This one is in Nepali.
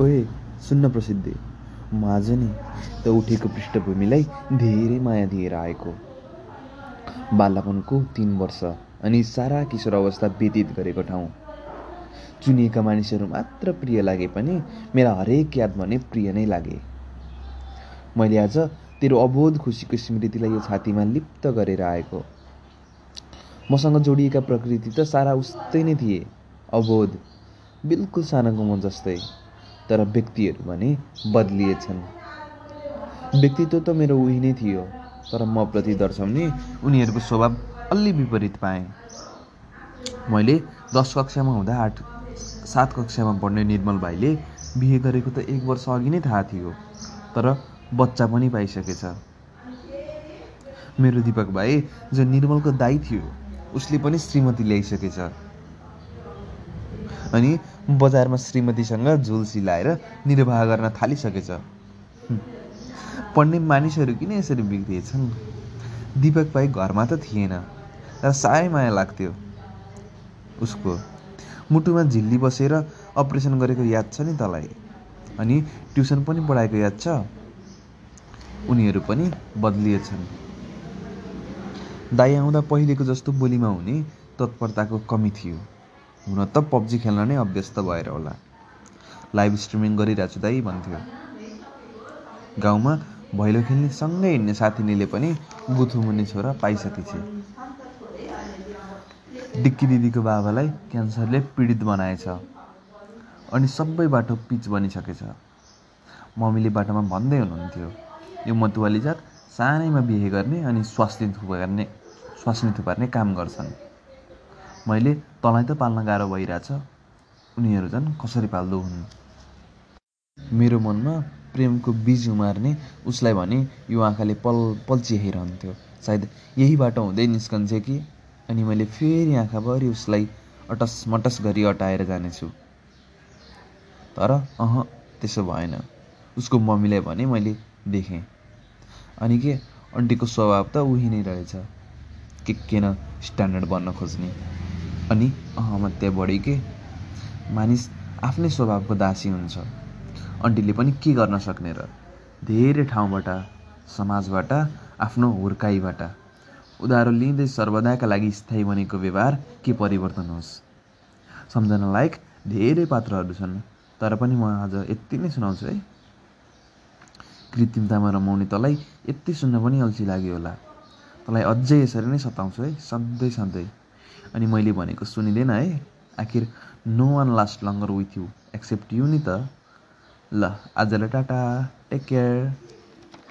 ओए सुन्न प्रसिद्धि। म आज नि त उठेको पृष्ठभूमिलाई धेरै माया दिएर आएको। बालापनको तिन वर्ष अनि सारा किशोर अवस्था व्यतीत गरेको ठाउँ। चुनिएका मानिसहरू मात्र प्रिय लागे पनि मेरा हरेक याद भने प्रिय नै लागे। मैले आज तेरो अबोध खुसीको स्मृतिलाई यो छातीमा लिप्त गरेर आएको। मसँग जोडिएका प्रकृति त सारा उस्तै नै थिए। अबोध बिल्कुल सानोको म जस्तै तर व्यक्तिहरू भने बदलिएछन्। व्यक्तित्व त मेरो उही नै थियो तर म प्रति दर्शाउने उनीहरूको स्वभाव अलि विपरीत पाएँ। मैले दस कक्षामा हुँदा आठ सात कक्षामा पढ्ने निर्मल भाइले बिहे गरेको त एक वर्ष अघि नै थाहा थियो तर बच्चा पनि पाइसकेछ। मेरो दिपक भाइ जो निर्मलको दाई थियो उसले पनि श्रीमती ल्याइसकेछ। अनि बजारमा श्रीमतीसँग झुल सिलाएर निर्वाह गर्न थालिसकेछ। पढ्ने मानिसहरू किन यसरी बिग्रिएछन्? दिपक भाइ घरमा त थिएन र साह्रै माया लाग्थ्यो। उसको मुटुमा झिल्ली बसेर अपरेसन गरेको याद छ नि तँलाई? अनि ट्युसन पनि पढाएको याद छ? उनीहरू पनि बदलिएछन्। दाइ आउँदा पहिलेको जस्तो बोलीमा हुने तत्परताको कमी थियो। हुन त पब्जी खेल्न नै अभ्यस्त भएर होला। लाइभ स्ट्रिमिङ गरिरहेको छु दाइ भन्थ्यो। गाउँमा भैलो खेल्ने सँगै हिँड्ने साथीनीले पनि गुथु मुनि छोरा पाइसकेछ डिक्की दिदीको बाबालाई क्यान्सरले पीडित बनाएछ। अनि सबै बाटो पिच बनिसकेछ। मम्मीले बाटोमा भन्दै हुनुहुन्थ्यो यो मतुवाली जात सानैमा बिहे गर्ने अनि स्वास्नी थुपार्ने स्वास्नी थुपार्ने काम गर्छन्। मैले तँलाई त पाल्न गाह्रो भइरहेछ। उनीहरू झन् कसरी पाल्दो हुन्? मेरो मनमा प्रेमको बीज उमार्ने उसलाई भने यो आँखाले पल पल चिहाइरहन्थ्यो सायद यही बाटो हुँदै निस्कन्छ कि? अनि मैले फेरि आँखाभरि उसलाई अटस मटस गरी अटाएर जानेछु। तर अह त्यसो भएन। उसको मम्मीलाई भने मैले देखेँ। अनि के? अन्टीको स्वभाव त उही नै रहेछ। के के न स्ट्यान्डर्ड बन्न खोज्ने? अनि अहमत्या बढी के? मानिस आफ्नै स्वभावको दासी हुन्छ। अन्टीले पनि के गर्न सक्ने र? धेरै ठाउँबाट समाजबाट आफ्नो हुर्काइबाट। उधारो लिँदै सर्वदाका लागि स्थायी बनेको व्यवहार के परिवर्तन होस्? सम्झना लायक धेरै पात्रहरू छन् तर पनि म आज यति नै सुनाउँछु है। कृत्रिमतामा रमाउने तँलाई यति सुन्न पनि अल्छी लाग्यो होला। तँलाई अझै यसरी नै सताउँछु है सधैँ सधैँ। अनि मैले भनेको सुनिँदैन है। आखिर no one last longer with you except you नि त। ल आजलाई टाटा टेक केयर